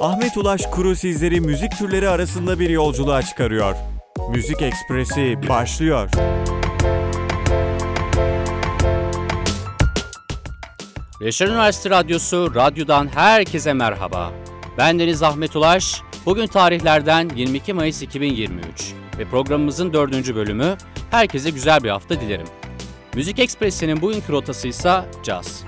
Ahmet Ulaş Kuru sizleri müzik türleri arasında bir yolculuğa çıkarıyor. Müzik Ekspresi başlıyor. Reşer Üniversitesi Radyosu, radyodan herkese merhaba. Ben Deniz Ahmet Ulaş. Bugün tarihlerden 22 Mayıs 2023 ve programımızın dördüncü bölümü. Herkese güzel bir hafta dilerim. Müzik Ekspresi'nin bugünkü rotası ise caz.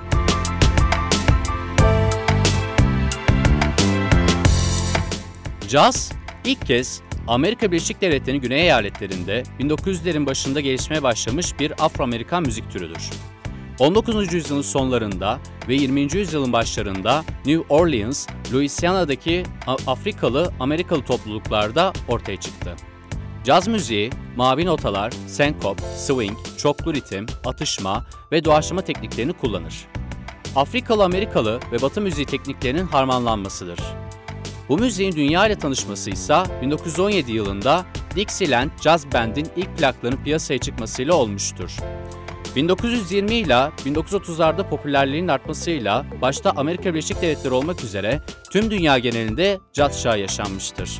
Caz ilk kez Amerika Birleşik Devletleri'nin güney eyaletlerinde 1900'lerin başında gelişmeye başlamış bir Afro-Amerikan müzik türüdür. 19. yüzyılın sonlarında ve 20. yüzyılın başlarında New Orleans, Louisiana'daki Afrikalı Amerikalı topluluklarda ortaya çıktı. Caz müziği, mavi notalar, senkop, swing, çoklu ritim, atışma ve doğaçlama tekniklerini kullanır. Afrikalı Amerikalı ve Batı müziği tekniklerinin harmanlanmasıdır. Bu müziğin dünya ile tanışması ise 1917 yılında Dixieland Jazz Band'in ilk plaklarının piyasaya çıkmasıyla olmuştur. 1920 ile 1930'larda popülerliğinin artmasıyla başta Amerika Birleşik Devletleri olmak üzere tüm dünya genelinde caz çağı yaşanmıştır.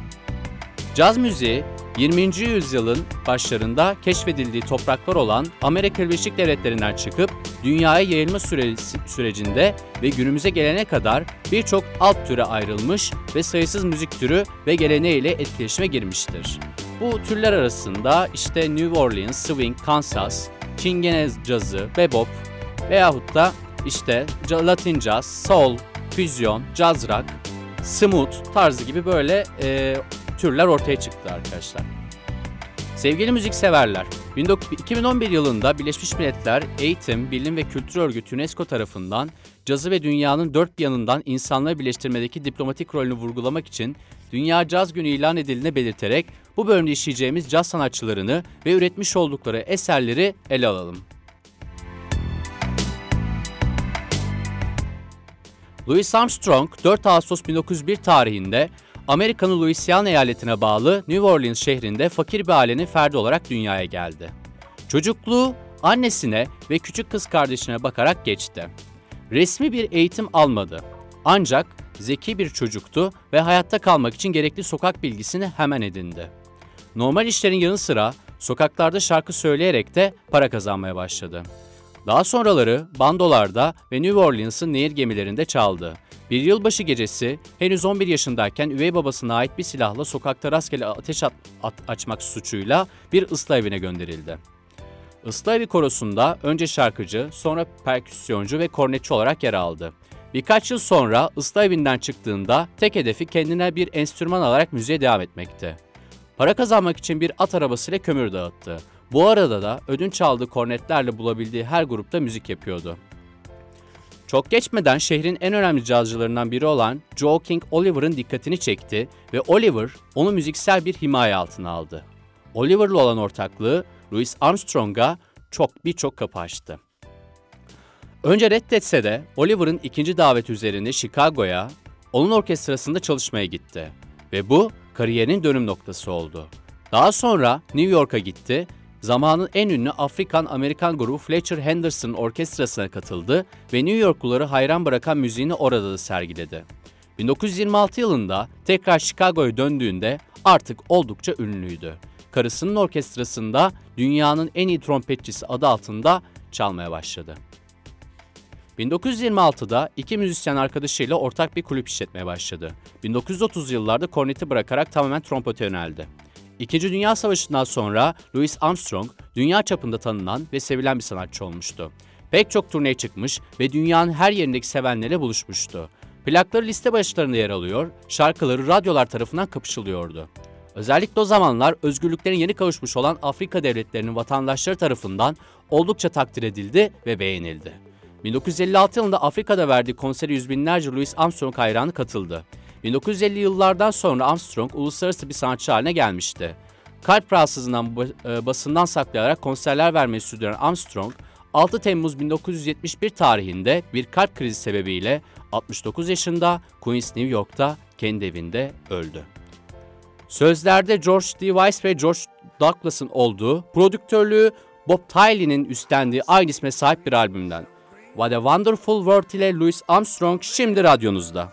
Caz müziği 20. yüzyılın başlarında keşfedildiği topraklar olan Amerika Birleşik Devletleri'nden çıkıp dünyaya yayılma süre sürecinde ve günümüze gelene kadar birçok alt türe ayrılmış ve sayısız müzik türü ve geleneğiyle etkileşime girmiştir. Bu türler arasında işte New Orleans, Swing, Kansas, Çingene cazı, bebop veyahut da işte Latin jazz, soul, füzyon, jazz rock, smooth tarzı gibi böyle e, türler ortaya çıktı arkadaşlar. Sevgili müzikseverler, 2011 yılında Birleşmiş Milletler Eğitim, Bilim ve Kültür Örgütü UNESCO tarafından cazı ve dünyanın dört bir yanından insanları birleştirmedeki diplomatik rolünü vurgulamak için Dünya Caz Günü ilan edildiğini belirterek bu bölümde işleyeceğimiz caz sanatçılarını ve üretmiş oldukları eserleri ele alalım. Louis Armstrong 4 Ağustos 1901 tarihinde Amerika'nın Louisiana eyaletine bağlı New Orleans şehrinde fakir bir ailenin ferdi olarak dünyaya geldi. Çocukluğu annesine ve küçük kız kardeşine bakarak geçti. Resmi bir eğitim almadı. Ancak zeki bir çocuktu ve hayatta kalmak için gerekli sokak bilgisini hemen edindi. Normal işlerin yanı sıra sokaklarda şarkı söyleyerek de para kazanmaya başladı. Daha sonraları bandolarda ve New Orleans'ın nehir gemilerinde çaldı. Bir yılbaşı gecesi henüz 11 yaşındayken üvey babasına ait bir silahla sokakta rastgele ateş at, at, açmak suçuyla bir ıslah evine gönderildi. Islah evi korosunda önce şarkıcı, sonra perküsyoncu ve kornetçi olarak yer aldı. Birkaç yıl sonra ıslah evinden çıktığında tek hedefi kendine bir enstrüman alarak müziğe devam etmekti. Para kazanmak için bir at arabasıyla kömür dağıttı. Bu arada da ödünç aldığı kornetlerle bulabildiği her grupta müzik yapıyordu. Çok geçmeden şehrin en önemli cazcılarından biri olan Joe King Oliver'ın dikkatini çekti ve Oliver onu müziksel bir himaye altına aldı. Oliver'la olan ortaklığı Louis Armstrong'a çok birçok kapı açtı. Önce reddetse de Oliver'ın ikinci davet üzerine Chicago'ya, onun orkestrasında çalışmaya gitti ve bu kariyerinin dönüm noktası oldu. Daha sonra New York'a gitti, zamanın en ünlü Afrikan-Amerikan grubu Fletcher Henderson orkestrasına katıldı ve New Yorkluları hayran bırakan müziğini orada da sergiledi. 1926 yılında tekrar Chicago'ya döndüğünde artık oldukça ünlüydü. Karısının orkestrasında dünyanın en iyi trompetçisi adı altında çalmaya başladı. 1926'da iki müzisyen arkadaşıyla ortak bir kulüp işletmeye başladı. 1930 yıllarda korneti bırakarak tamamen trompete yöneldi. İkinci Dünya Savaşı'ndan sonra Louis Armstrong dünya çapında tanınan ve sevilen bir sanatçı olmuştu. Pek çok turneye çıkmış ve dünyanın her yerindeki sevenlerle buluşmuştu. Plakları liste başlarında yer alıyor, şarkıları radyolar tarafından kapışılıyordu. Özellikle o zamanlar özgürlüklerin yeni kavuşmuş olan Afrika devletlerinin vatandaşları tarafından oldukça takdir edildi ve beğenildi. 1956 yılında Afrika'da verdiği konsere yüz binlerce Louis Armstrong hayranı katıldı. 1950 yıllardan sonra Armstrong uluslararası bir sanatçı haline gelmişti. Kalp rahatsızlığından e, basından saklayarak konserler vermeyi sürdüren Armstrong, 6 Temmuz 1971 tarihinde bir kalp krizi sebebiyle 69 yaşında Queens New York'ta kendi evinde öldü. Sözlerde George D. Weiss ve George Douglas'ın olduğu, prodüktörlüğü Bob Tiley'nin üstlendiği aynı isme sahip bir albümden What a Wonderful World ile Louis Armstrong şimdi radyonuzda.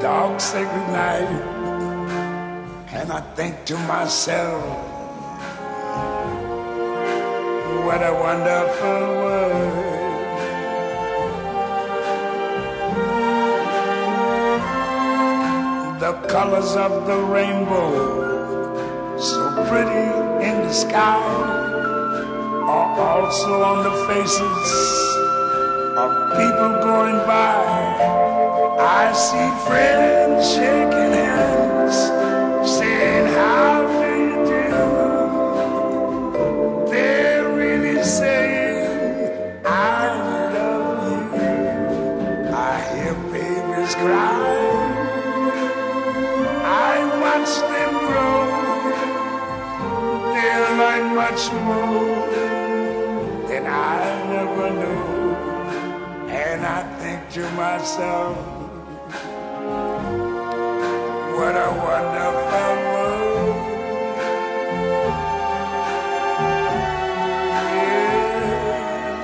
the dark goodnight, and I think to myself, what a wonderful world. The colors of the rainbow, so pretty in the sky, are also on the faces of people going by. I see friends shaking hands, saying, How do you do? They're really saying, I love you. I hear babies cry. I watch them grow. They'll learn much more than I never knew. And I think to myself, what a wonderful world.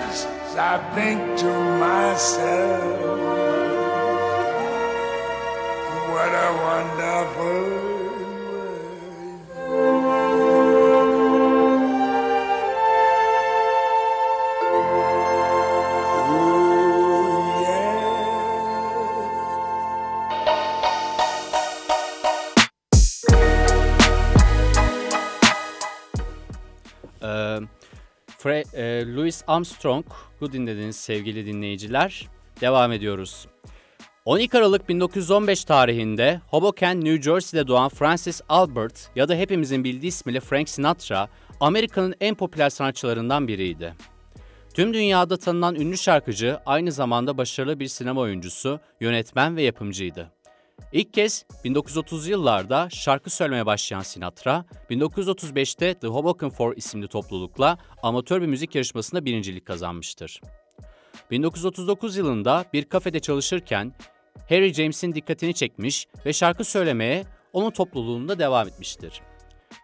Yes, I think to myself, what a wonderful Louis Armstrong'u dinlediniz sevgili dinleyiciler. Devam ediyoruz. 12 Aralık 1915 tarihinde Hoboken, New Jersey'de doğan Francis Albert ya da hepimizin bildiği ismiyle Frank Sinatra, Amerika'nın en popüler sanatçılarından biriydi. Tüm dünyada tanınan ünlü şarkıcı aynı zamanda başarılı bir sinema oyuncusu, yönetmen ve yapımcıydı. İlk kez 1930'lu yıllarda şarkı söylemeye başlayan Sinatra, 1935'te The Hoboken Four isimli toplulukla amatör bir müzik yarışmasında birincilik kazanmıştır. 1939 yılında bir kafede çalışırken Harry James'in dikkatini çekmiş ve şarkı söylemeye onun topluluğunda devam etmiştir.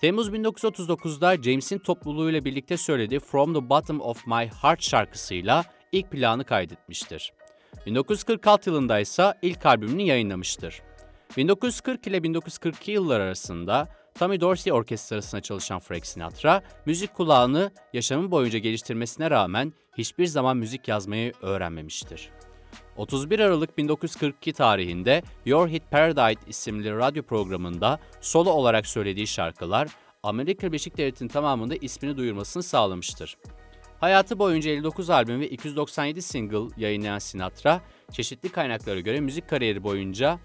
Temmuz 1939'da James'in topluluğuyla birlikte söylediği From the Bottom of My Heart şarkısıyla ilk planı kaydetmiştir. 1946 yılında ise ilk albümünü yayınlamıştır. 1940 ile 1942 yıllar arasında Tommy Dorsey Orkestrası'na çalışan Frank Sinatra, müzik kulağını yaşamı boyunca geliştirmesine rağmen hiçbir zaman müzik yazmayı öğrenmemiştir. 31 Aralık 1942 tarihinde Your Hit Paradise isimli radyo programında solo olarak söylediği şarkılar Amerika Birleşik Devletleri'nin tamamında ismini duyurmasını sağlamıştır. Hayatı boyunca 59 albüm ve 297 single yayınlayan Sinatra, çeşitli kaynaklara göre müzik kariyeri boyunca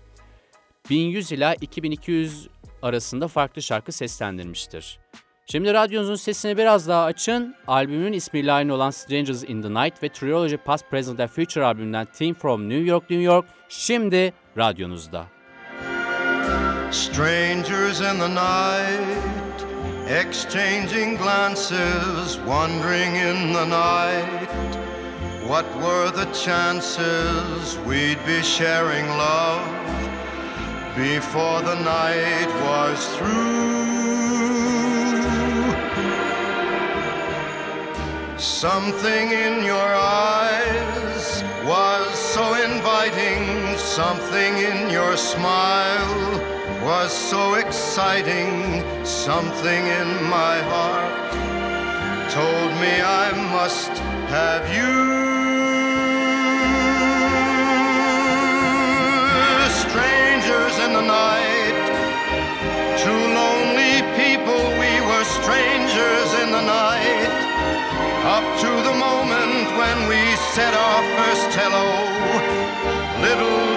1100 ila 2200 arasında farklı şarkı seslendirmiştir. Şimdi radyonuzun sesini biraz daha açın. Albümün ismiyle aynı olan Strangers in the Night ve Trilogy Past, Present and Future albümünden Team from New York, New York şimdi radyonuzda. Strangers in the night, exchanging glances, wandering in the night. What were the chances we'd be sharing love before the night was through? Something in your eyes was so inviting, something in your smile was so exciting, something in my heart told me I must have you. Strangers in the night, two lonely people, we were strangers in the night. Up to the moment when we said our first hello, little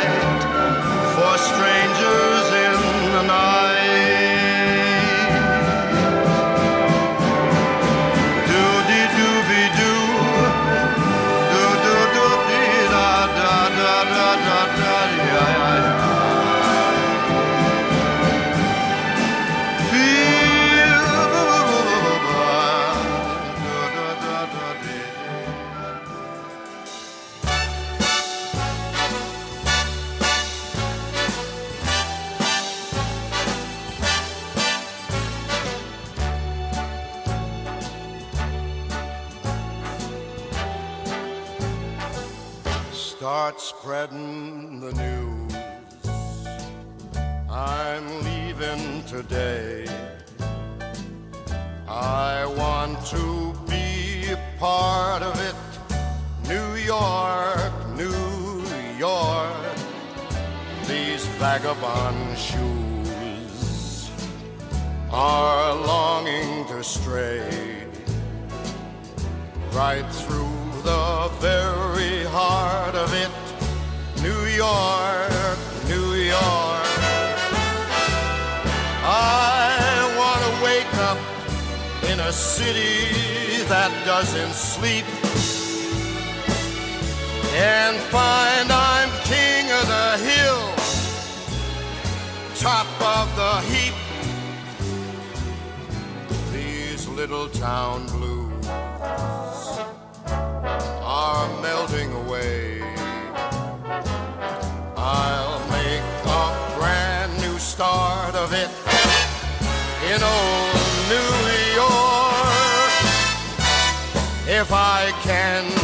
little town blues are melting away. I'll make a brand new start of it in old New York if I can.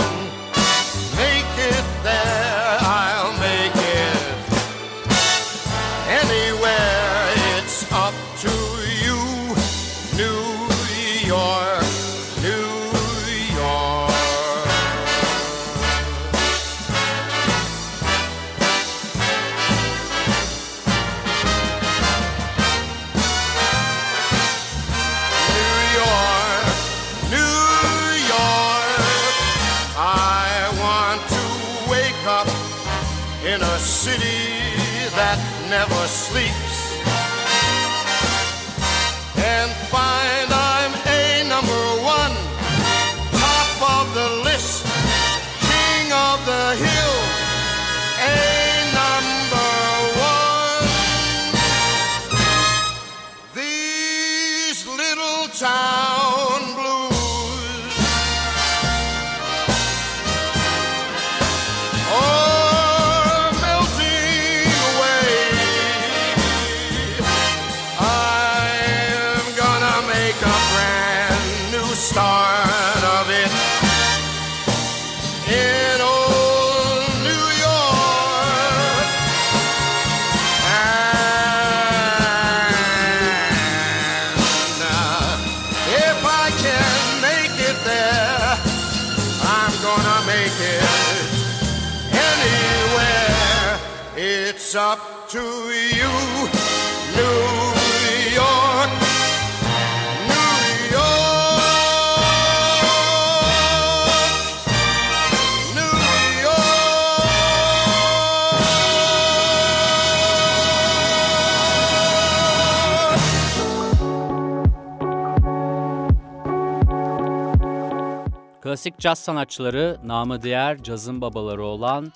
klasik caz sanatçıları namı diğer cazın babaları olan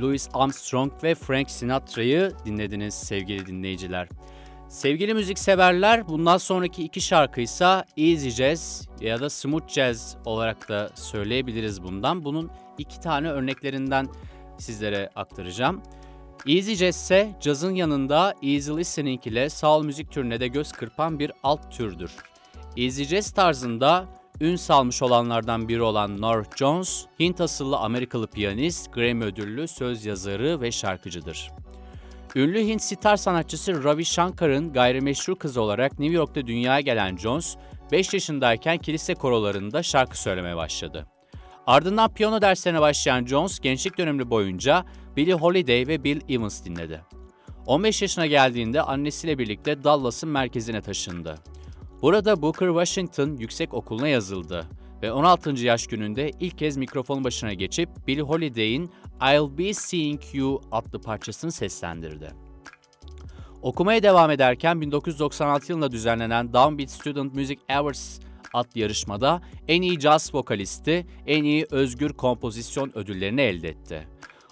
Louis Armstrong ve Frank Sinatra'yı dinlediniz sevgili dinleyiciler. Sevgili müzikseverler bundan sonraki iki şarkı ise Easy Jazz ya da Smooth Jazz olarak da söyleyebiliriz bundan. Bunun iki tane örneklerinden sizlere aktaracağım. Easy Jazz ise cazın yanında Easy Listening ile sağol müzik türüne de göz kırpan bir alt türdür. Easy Jazz tarzında ün salmış olanlardan biri olan North Jones, Hint asıllı Amerikalı piyanist, Grammy ödüllü söz yazarı ve şarkıcıdır. Ünlü Hint sitar sanatçısı Ravi Shankar'ın gayrimeşru kızı olarak New York'ta dünyaya gelen Jones, 5 yaşındayken kilise korolarında şarkı söylemeye başladı. Ardından piyano derslerine başlayan Jones, gençlik dönemi boyunca Billie Holiday ve Bill Evans dinledi. 15 yaşına geldiğinde annesiyle birlikte Dallas'ın merkezine taşındı. Burada Booker Washington Yüksek Okulu'na yazıldı ve 16. yaş gününde ilk kez mikrofon başına geçip Billie Holiday'in I'll Be Seeing You adlı parçasını seslendirdi. Okumaya devam ederken 1996 yılında düzenlenen Downbeat Student Music Awards adlı yarışmada en iyi caz vokalisti, en iyi özgür kompozisyon ödüllerini elde etti.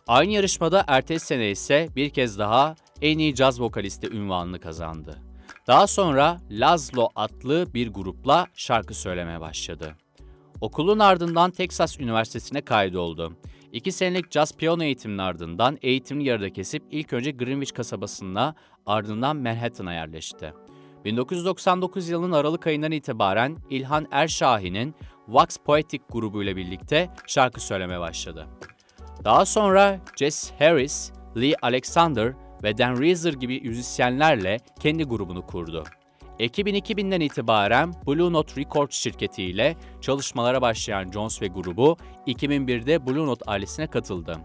Aynı yarışmada ertesi sene ise bir kez daha en iyi caz vokalisti ünvanını kazandı. Daha sonra Lazlo adlı bir grupla şarkı söylemeye başladı. Okulun ardından Texas Üniversitesi'ne kaydoldu. İki senelik caz piyano eğitiminin ardından eğitimini yarıda kesip ilk önce Greenwich kasabasına ardından Manhattan'a yerleşti. 1999 yılının Aralık ayından itibaren İlhan Erşahi'nin Wax Poetic grubuyla birlikte şarkı söylemeye başladı. Daha sonra Jess Harris, Lee Alexander ve Dan Reeser gibi müzisyenlerle kendi grubunu kurdu. Ekibin 2000'den itibaren Blue Note Records şirketiyle çalışmalara başlayan Jones ve grubu 2001'de Blue Note ailesine katıldı.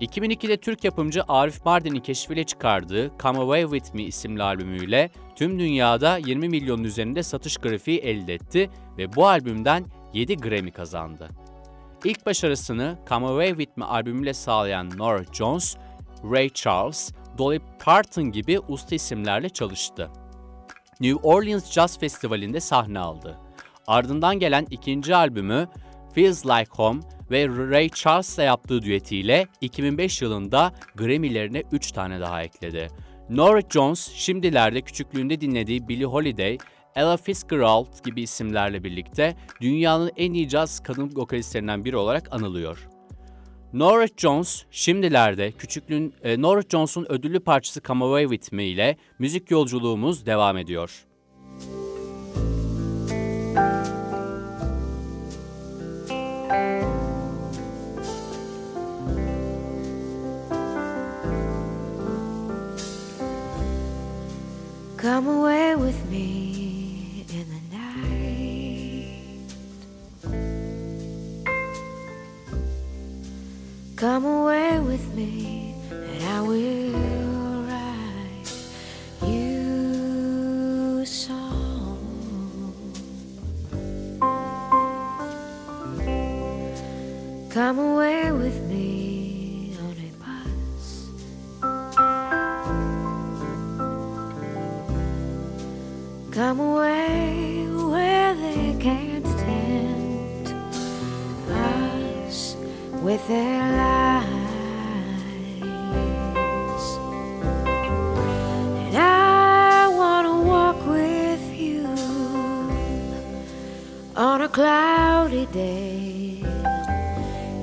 2002'de Türk yapımcı Arif Mardin'in keşfiyle çıkardığı Come Away With Me isimli albümüyle tüm dünyada 20 milyonun üzerinde satış grafiği elde etti ve bu albümden 7 Grammy kazandı. İlk başarısını Come Away With Me albümüyle sağlayan Norah Jones, Ray Charles, Dolly Parton gibi usta isimlerle çalıştı. New Orleans Jazz Festivali'nde sahne aldı. Ardından gelen ikinci albümü Feels Like Home ve Ray Charles'la yaptığı düetiyle 2005 yılında Grammy'lerine 3 tane daha ekledi. Norah Jones şimdilerde küçüklüğünde dinlediği Billie Holiday, Ella Fitzgerald gibi isimlerle birlikte dünyanın en iyi caz kadın vokalistlerinden biri olarak anılıyor. Norah Jones şimdilerde küçüklüğün e, Norah Jones'un ödüllü parçası Come Away With Me ile müzik yolculuğumuz devam ediyor. Come away with me Come away with me, and I will write you a song. Come away with me on a bus. Come away where they can't with their lies. And I want to walk with you on a cloudy day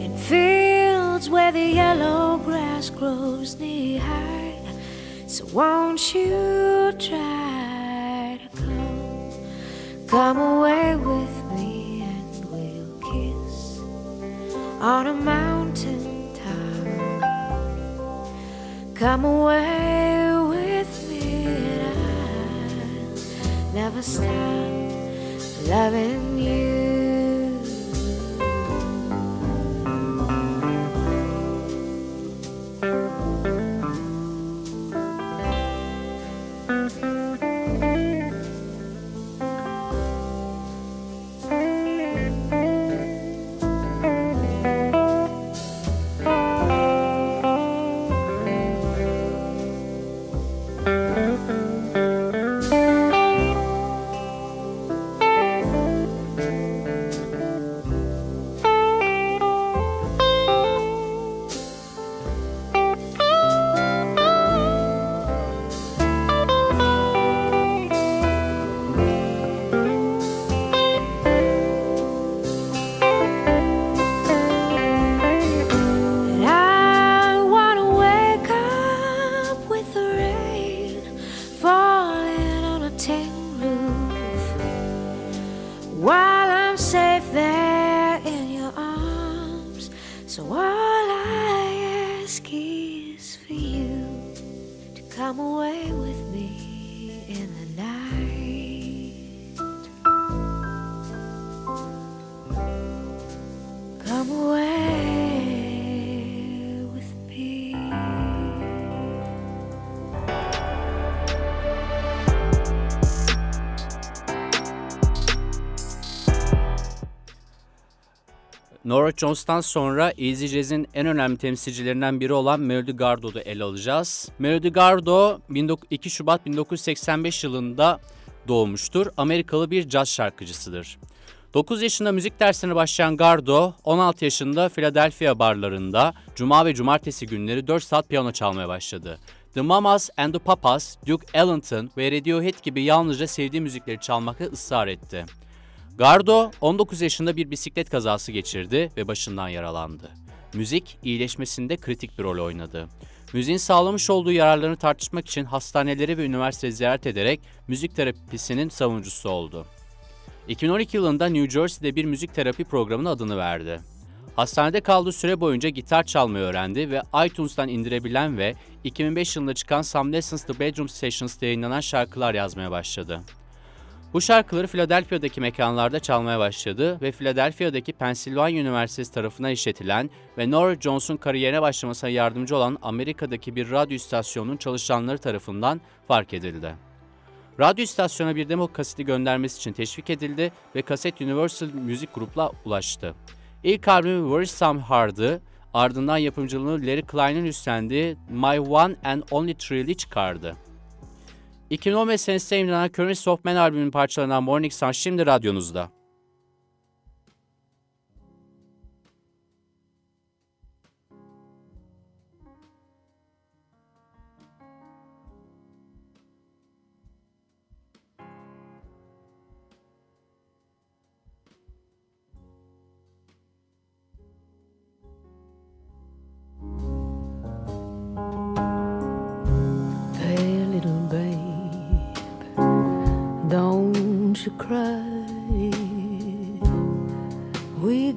in fields where the yellow grass grows knee high. So won't you try to come, come away with on a mountain top. Come away with me and I'll never stop loving Nora Jones'tan sonra Easy Jazz'in en önemli temsilcilerinden biri olan Melody Gardot'u ele alacağız. Melody Gardot 2 Şubat 1985 yılında doğmuştur. Amerikalı bir caz şarkıcısıdır. 9 yaşında müzik dersine başlayan Gardo, 16 yaşında Philadelphia barlarında cuma ve cumartesi günleri 4 saat piyano çalmaya başladı. The Mamas and the Papas, Duke Ellington ve Radiohead gibi yalnızca sevdiği müzikleri çalmakta ısrar etti. Gardo 19 yaşında bir bisiklet kazası geçirdi ve başından yaralandı. Müzik iyileşmesinde kritik bir rol oynadı. Müziğin sağlamış olduğu yararlarını tartışmak için hastaneleri ve üniversite ziyaret ederek müzik terapisinin savunucusu oldu. 2012 yılında New Jersey'de bir müzik terapi programının adını verdi. Hastanede kaldığı süre boyunca gitar çalmayı öğrendi ve iTunes'tan indirebilen ve 2005 yılında çıkan Some Lessons The Bedroom Sessions'ta yayınlanan şarkılar yazmaya başladı. Bu şarkıları Philadelphia'daki mekanlarda çalmaya başladı ve Philadelphia'daki Pennsylvania Üniversitesi tarafından işletilen ve Nora Jones'un kariyerine başlamasına yardımcı olan Amerika'daki bir radyo istasyonunun çalışanları tarafından fark edildi. Radyo istasyona bir demo kaseti göndermesi için teşvik edildi ve kaset Universal Music Group'la ulaştı. İlk albümü Where is Some Hard'ı, ardından yapımcılığını Larry Klein'in üstlendiği My One and Only Thrill çıkardı. 2015 senesinde yayınlanan Currents of Man albümünün parçalarından Morning Sun şimdi radyonuzda.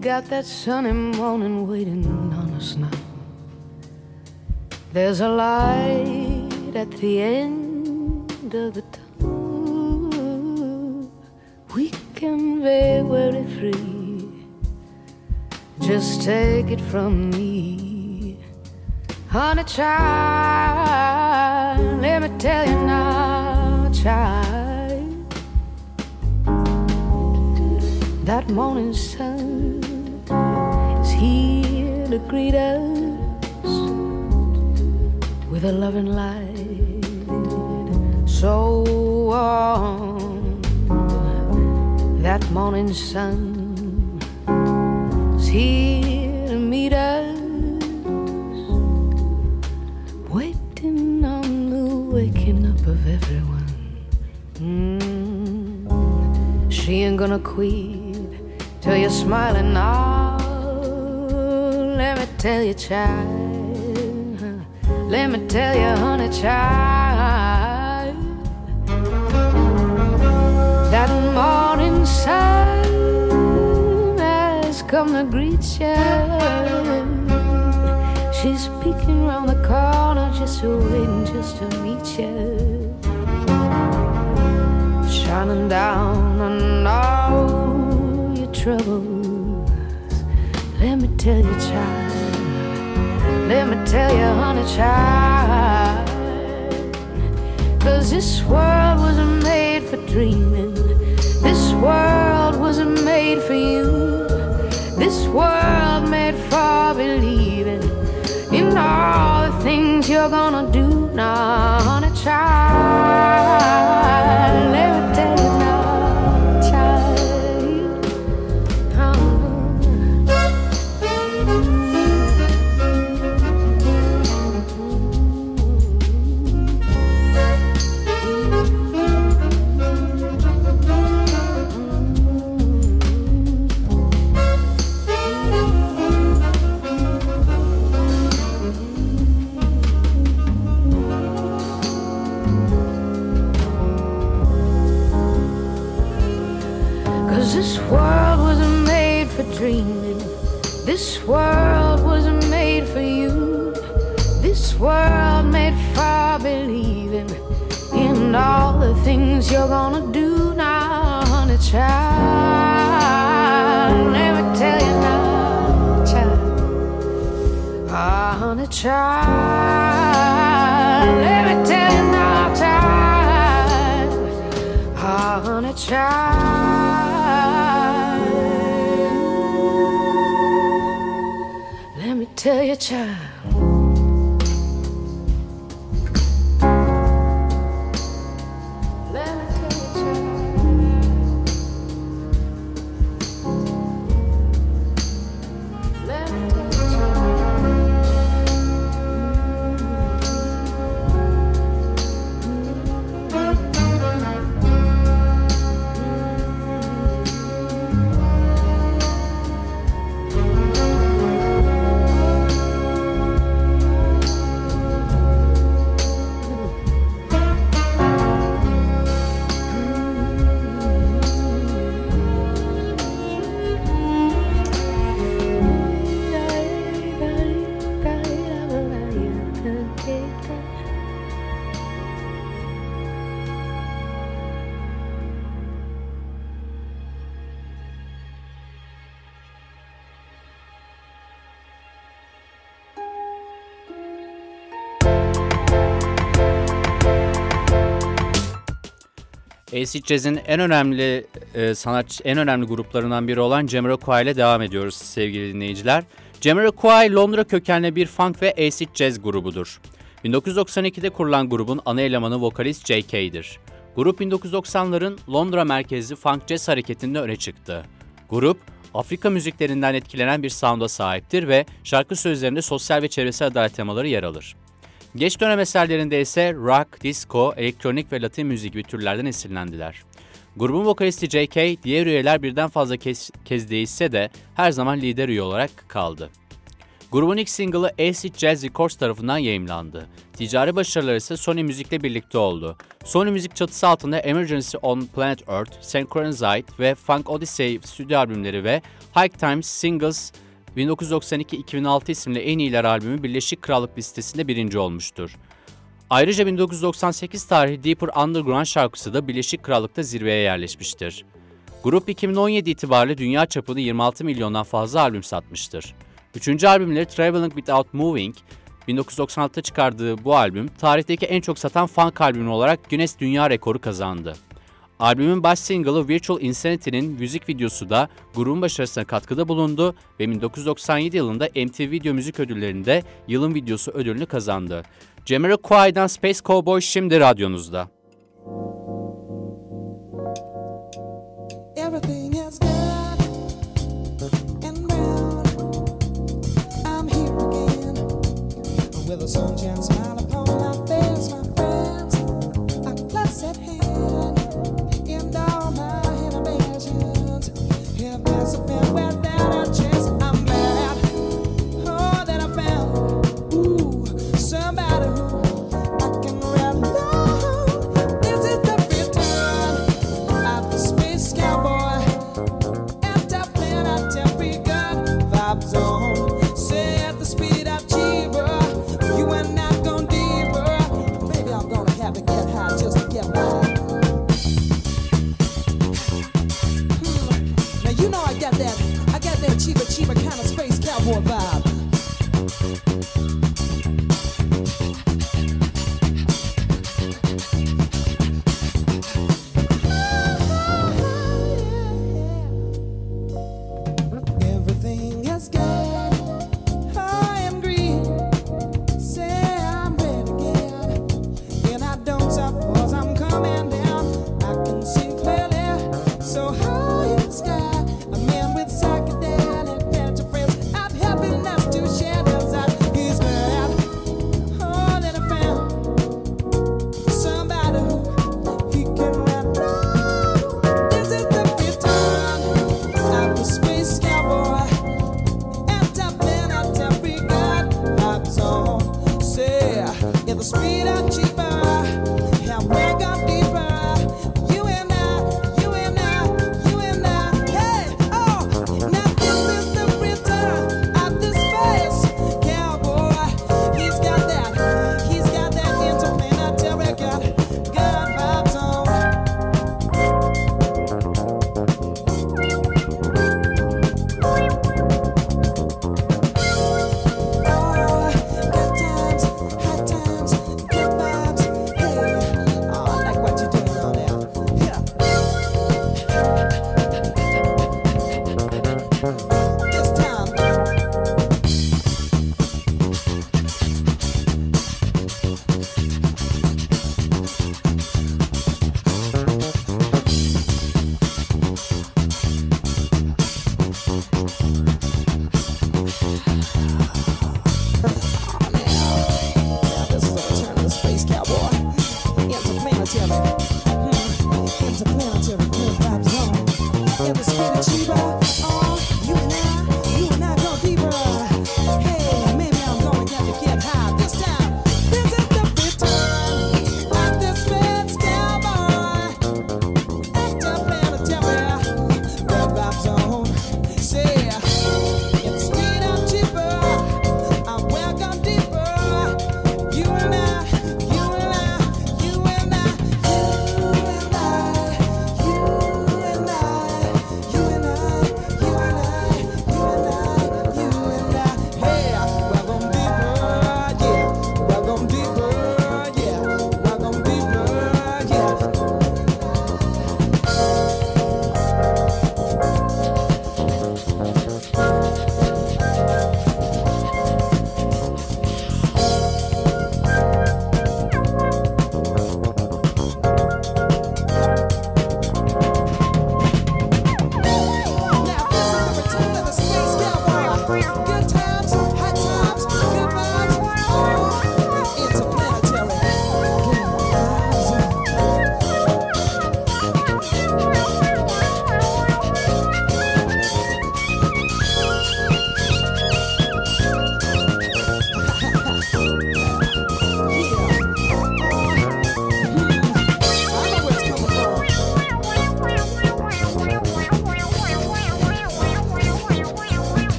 Got that sunny morning waiting on us now. There's a light at the end of the tunnel. We can be very free. Just take it from me, honey child. Let me tell you now, child. That morning sun is here to greet us with a loving light so warm. That morning sun is here to meet us, waiting on the waking up of everyone. Mm. She ain't gonna quit till you're smiling now let me tell you, child. Let me tell you, honey, child. That morning sun has come to greet you. She's peeking round the corner, just waiting just to meet you. Shining down on all your troubles let me tell you, child. Let me tell you, honey, child. Cause this world wasn't made for dreaming. This world wasn't made for you. This world made for believing in all the things you're gonna do now, honey, child. Acid Jazz'in en önemli e, sanatçı, en önemli gruplarından biri olan Jamiroquai ile devam ediyoruz sevgili dinleyiciler. Jamiroquai Londra kökenli bir funk ve acid jazz grubudur. 1992'de kurulan grubun ana elemanı vokalist J.K.'dir. Grup 1990'ların Londra merkezli funk jazz hareketinde öne çıktı. Grup, Afrika müziklerinden etkilenen bir sound'a sahiptir ve şarkı sözlerinde sosyal ve çevresel adalet temaları yer alır. Geç dönem eserlerinde ise rock, disco, elektronik ve latin müzik gibi türlerden esinlendiler. Grubun vokalisti J.K. diğer üyeler birden fazla kez, kez değişse de her zaman lider üye olarak kaldı. Grubun ilk single'ı Acid Jazz Records tarafından yayımlandı. Ticari başarıları ise Sony Music'le birlikte oldu. Sony Music çatısı altında Emergency on Planet Earth, Synchronized ve Funk Odyssey stüdyo albümleri ve High Times Singles 1992-2006 isimli en iyiler albümü Birleşik Krallık listesinde birinci olmuştur. Ayrıca 1998 tarihi Deeper Underground şarkısı da Birleşik Krallık'ta zirveye yerleşmiştir. Grup 2017 itibariyle dünya çapında 26 milyondan fazla albüm satmıştır. Üçüncü albümleri Traveling Without Moving, 1996'da çıkardığı bu albüm, tarihteki en çok satan funk albümü olarak Guinness Dünya Rekoru kazandı. Albümün baş single'ı Virtual Insanity'nin müzik videosu da grubun başarısına katkıda bulundu ve 1997 yılında MTV Video Müzik Ödülleri'nde yılın videosu ödülünü kazandı. Jamiroquai'dan Space Cowboy şimdi radyonuzda. Everything is good sunshine It's a planetary good vibes on. It was Fettuccine.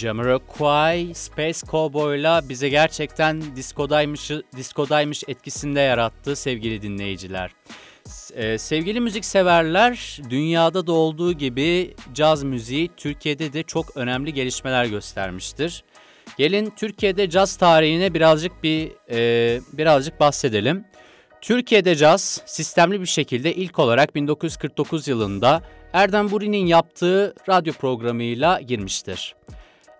Jamiroquai Space Cowboy'la bize gerçekten diskodaymış, diskodaymış etkisinde yarattı sevgili dinleyiciler. S- e, sevgili müzikseverler, dünyada da olduğu gibi caz müziği Türkiye'de de çok önemli gelişmeler göstermiştir. Gelin Türkiye'de caz tarihine birazcık bir e, birazcık bahsedelim. Türkiye'de caz sistemli bir şekilde ilk olarak 1949 yılında Erdem Buri'nin yaptığı radyo programıyla girmiştir.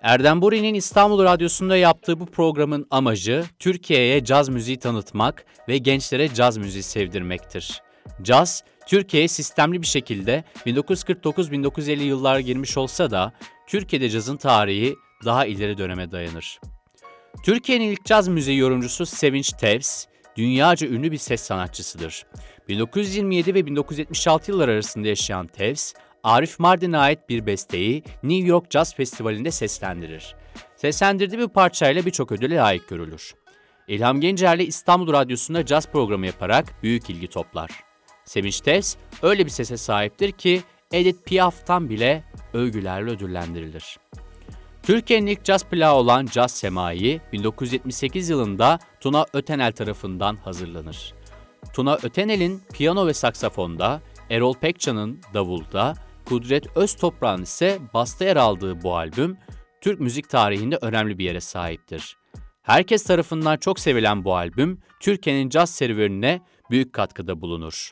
Erdem Buri'nin İstanbul Radyosu'nda yaptığı bu programın amacı Türkiye'ye caz müziği tanıtmak ve gençlere caz müziği sevdirmektir. Caz, Türkiye'ye sistemli bir şekilde 1949-1950 yıllar girmiş olsa da Türkiye'de cazın tarihi daha ileri döneme dayanır. Türkiye'nin ilk caz müziği yorumcusu Sevinç Tevz, dünyaca ünlü bir ses sanatçısıdır. 1927 ve 1976 yıllar arasında yaşayan Tevz, Arif Mardin'e ait bir besteyi New York Jazz Festivali'nde seslendirir. Seslendirdiği bir parçayla birçok ödüle layık görülür. İlham Gencer'le İstanbul Radyosu'nda caz programı yaparak büyük ilgi toplar. Sevinç Tevz öyle bir sese sahiptir ki Edith Piaf'tan bile övgülerle ödüllendirilir. Türkiye'nin ilk caz plağı olan Caz Semai 1978 yılında Tuna Ötenel tarafından hazırlanır. Tuna Ötenel'in piyano ve saksafonda, Erol Pekcan'ın davulda, Kudret Öztoprağ'ın ise basta yer aldığı bu albüm, Türk müzik tarihinde önemli bir yere sahiptir. Herkes tarafından çok sevilen bu albüm, Türkiye'nin caz serüvenine büyük katkıda bulunur.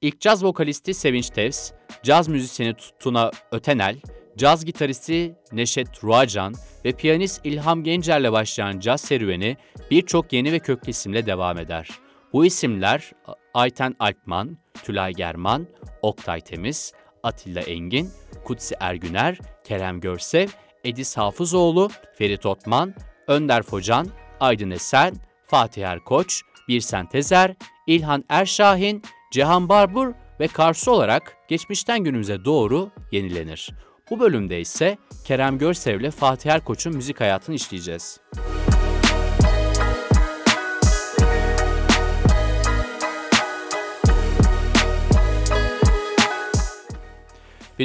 İlk caz vokalisti Sevinç Tevz, caz müzisyeni Tuna Ötenel, caz gitaristi Neşet Ruacan ve piyanist İlham Gencer'le başlayan caz serüveni birçok yeni ve köklü isimle devam eder. Bu isimler Ayten Alpman, Tülay German, Oktay Temiz, Atilla Engin, Kutsi Ergüner, Kerem Görsev, Edis Hafızoğlu, Ferit Otman, Önder Focan, Aydın Esen, Fatih Erkoç, Birsen Tezer, İlhan Erşahin, Cihan Barbur ve Karsu olarak geçmişten günümüze doğru yenilenir. Bu bölümde ise Kerem Görsev ile Fatih Erkoç'un müzik hayatını işleyeceğiz.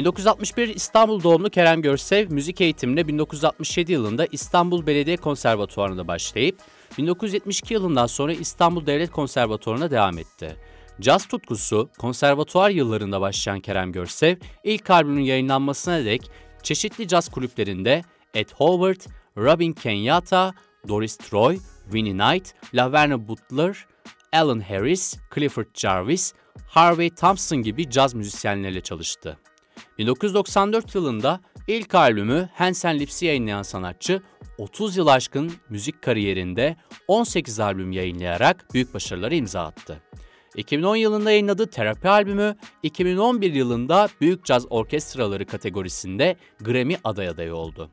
1961 İstanbul doğumlu Kerem Görsev müzik eğitimine 1967 yılında İstanbul Belediye Konservatuvarı'nda başlayıp 1972 yılından sonra İstanbul Devlet Konservatuvarı'na devam etti. Caz tutkusu konservatuvar yıllarında başlayan Kerem Görsev ilk albümünün yayınlanmasına dek çeşitli caz kulüplerinde Ed Howard, Robin Kenyatta, Doris Troy, Winnie Knight, Laverna Butler, Alan Harris, Clifford Jarvis, Harvey Thompson gibi caz müzisyenlerle çalıştı. 1994 yılında ilk albümü Hansen Lips'i yayınlayan sanatçı 30 yıl aşkın müzik kariyerinde 18 albüm yayınlayarak büyük başarılara imza attı. 2010 yılında yayınladığı Terapi albümü, 2011 yılında Büyük Caz Orkestraları kategorisinde Grammy aday adayı oldu.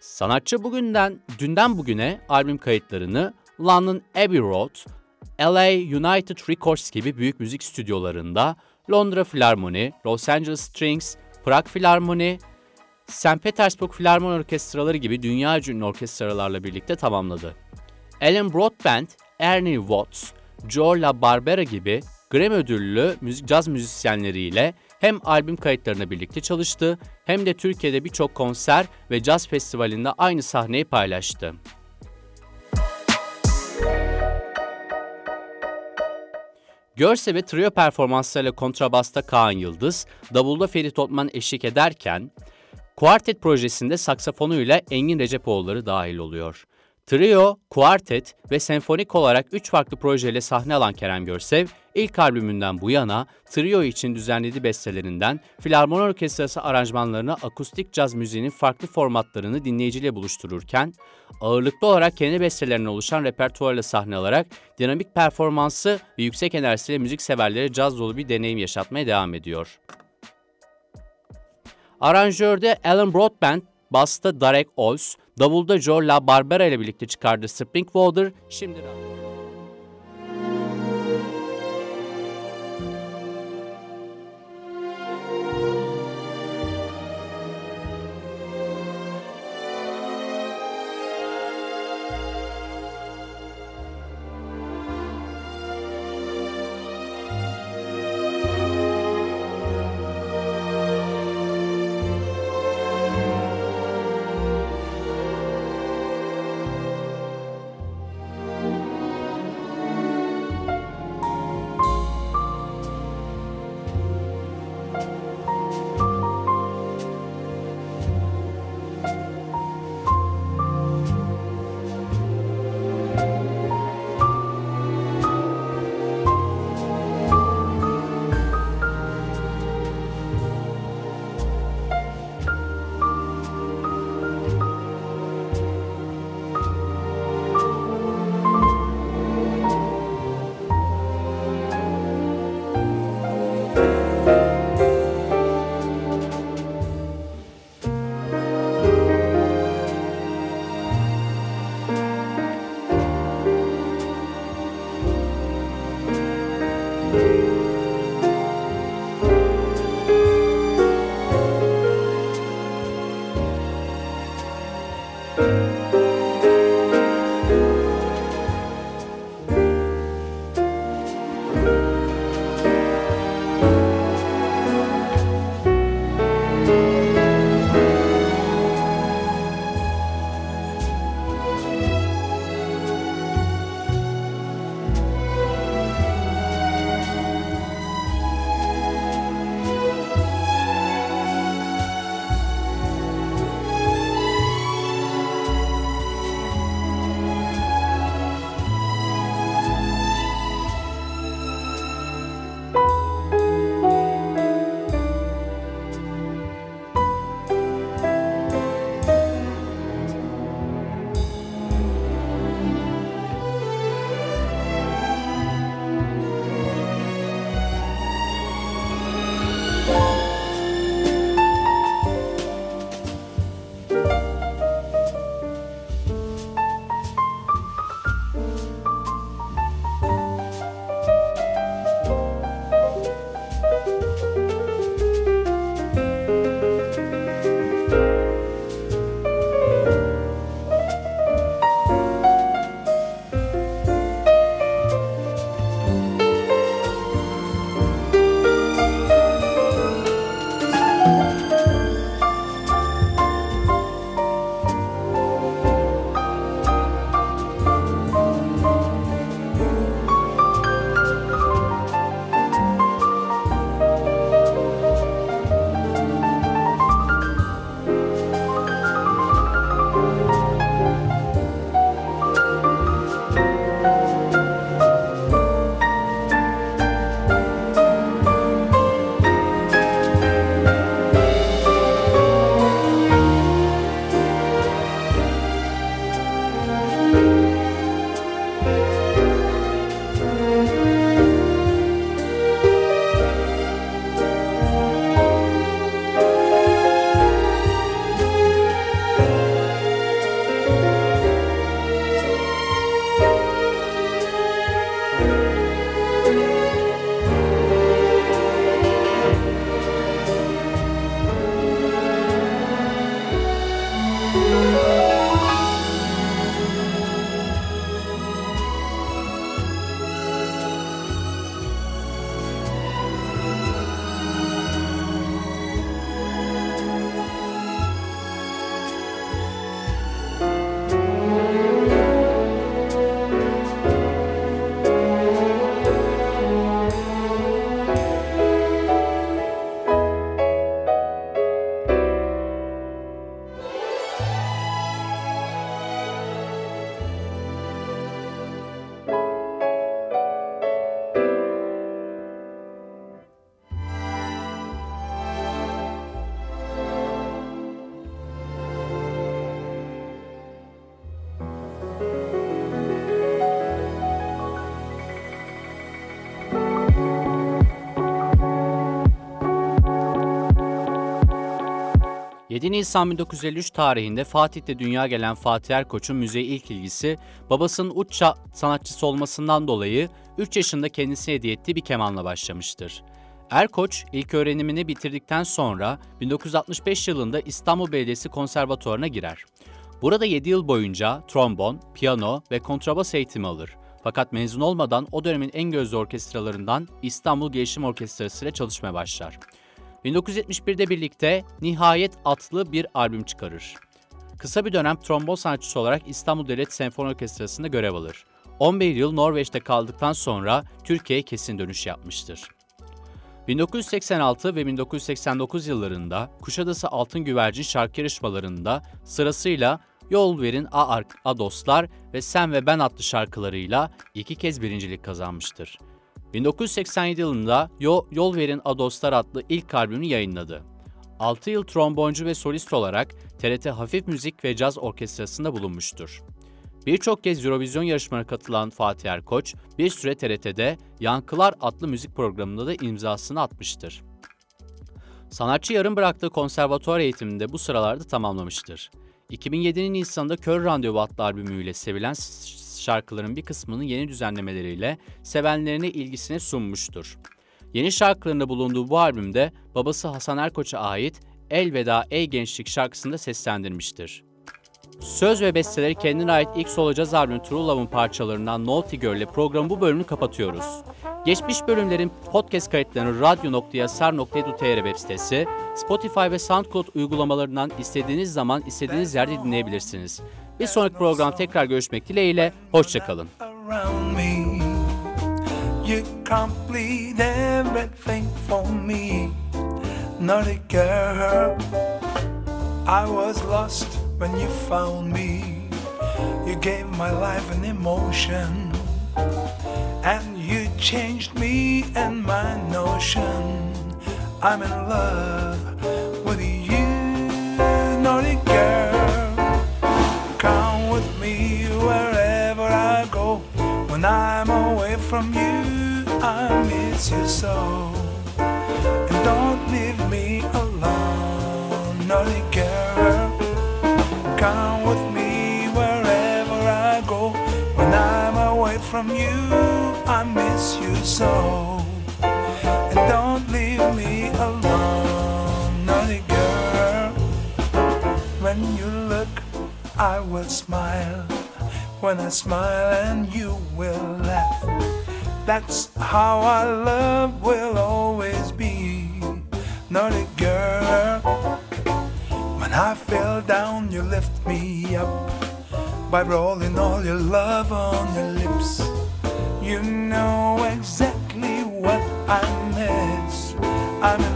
Sanatçı bugünden, dünden bugüne albüm kayıtlarını London Abbey Road, LA United Records gibi büyük müzik stüdyolarında, Londra Filarmoni, Los Angeles Strings, Prag Filarmoni, St. Petersburg Filarmoni Orkestraları gibi dünya ünlü orkestralarla birlikte tamamladı. Alan Broadbent, Ernie Watts, Joe La Barbera gibi Grammy ödüllü müzik, caz müzisyenleriyle hem albüm kayıtlarına birlikte çalıştı hem de Türkiye'de birçok konser ve caz festivalinde aynı sahneyi paylaştı. Görse ve trio performanslarıyla kontrabasta Kaan Yıldız, davulda Ferit Otman eşlik ederken, Kuartet projesinde saksafonuyla Engin Recepoğulları dahil oluyor. Trio, kuartet ve senfonik olarak 3 farklı projeyle sahne alan Kerem Görsev, ilk albümünden bu yana trio için düzenlediği bestelerinden filarmoni orkestrası aranjmanlarına akustik caz müziğinin farklı formatlarını dinleyiciyle buluştururken, ağırlıklı olarak kendi bestelerine oluşan repertuarla sahne alarak dinamik performansı ve yüksek enerjisiyle müzik severlere caz dolu bir deneyim yaşatmaya devam ediyor. Aranjörde Alan Broadbent, basta Derek Ols, davulda Joe La Barbera ile birlikte çıkardığı Spring Water şimdi 7 Nisan 1953 tarihinde Fatih'te dünya gelen Fatih Erkoç'un müziğe ilk ilgisi babasının uç sanatçısı olmasından dolayı 3 yaşında kendisine hediye ettiği bir kemanla başlamıştır. Erkoç ilk öğrenimini bitirdikten sonra 1965 yılında İstanbul Belediyesi Konservatuvarı'na girer. Burada 7 yıl boyunca trombon, piyano ve kontrabas eğitimi alır. Fakat mezun olmadan o dönemin en gözde orkestralarından İstanbul Gelişim Orkestrası ile çalışmaya başlar. 1971'de birlikte Nihayet adlı bir albüm çıkarır. Kısa bir dönem trombon sanatçısı olarak İstanbul Devlet Senfoni Orkestrası'nda görev alır. 11 yıl Norveç'te kaldıktan sonra Türkiye'ye kesin dönüş yapmıştır. 1986 ve 1989 yıllarında Kuşadası Altın Güvercin şarkı yarışmalarında sırasıyla Yol Verin A, Ar- A Dostlar ve Sen ve Ben adlı şarkılarıyla iki kez birincilik kazanmıştır. 1987 yılında Yo- Yol Verin A Dostlar adlı ilk albümünü yayınladı. 6 yıl tromboncu ve solist olarak TRT Hafif Müzik ve Caz Orkestrası'nda bulunmuştur. Birçok kez Eurovision yarışmalarına katılan Fatih Erkoç, bir süre TRT'de Yankılar adlı müzik programında da imzasını atmıştır. Sanatçı yarım bıraktığı konservatuvar eğitimini de bu sıralarda tamamlamıştır. 2007'nin Nisan'da Kör Randevu adlı albümüyle sevilen şarkıların bir kısmının yeni düzenlemeleriyle sevenlerine ilgisine sunmuştur. Yeni şarkılarında bulunduğu bu albümde babası Hasan Erkoç'a ait Elveda Ey Gençlik şarkısını da seslendirmiştir. Söz ve besteleri kendine ait ilk solo caz albümü True Love'ın parçalarından Naughty Girl ile programı bu bölümünü kapatıyoruz. Geçmiş bölümlerin podcast kayıtlarını radyo.yasar.edu.tr web sitesi, Spotify ve SoundCloud uygulamalarından istediğiniz zaman istediğiniz yerde dinleyebilirsiniz. Bir sonraki program tekrar görüşmek dileğiyle, hoşçakalın. You complete everything for me. Naughty girl, I was lost when you found me. You gave my life an emotion, and you changed me and my notion. I'm in love with you, naughty girl. When I'm away from you, I miss you so. And don't leave me alone, naughty girl. Come with me wherever I go. When I'm away from you, I miss you so. And don't leave me alone, naughty girl. When you look, I will smile. When I smile, and you will laugh. That's how our love will always be. Naughty girl. When I fell down, you lift me up by rolling all your love on your lips. You know exactly what I miss. I'm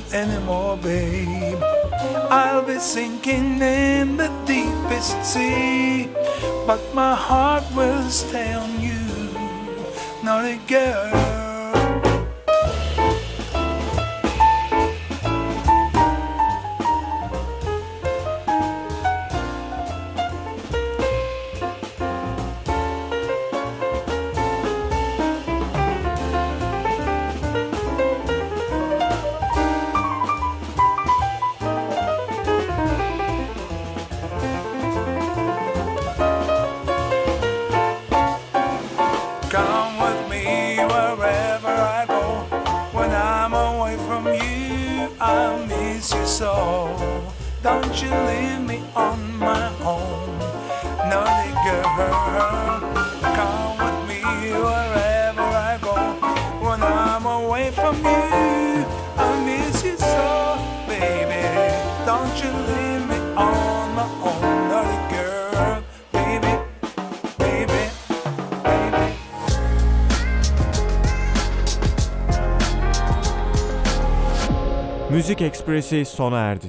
earth anymore, babe. I'll be sinking in the deepest sea, but my heart will stay on you, naughty girl. süresi sona erdi.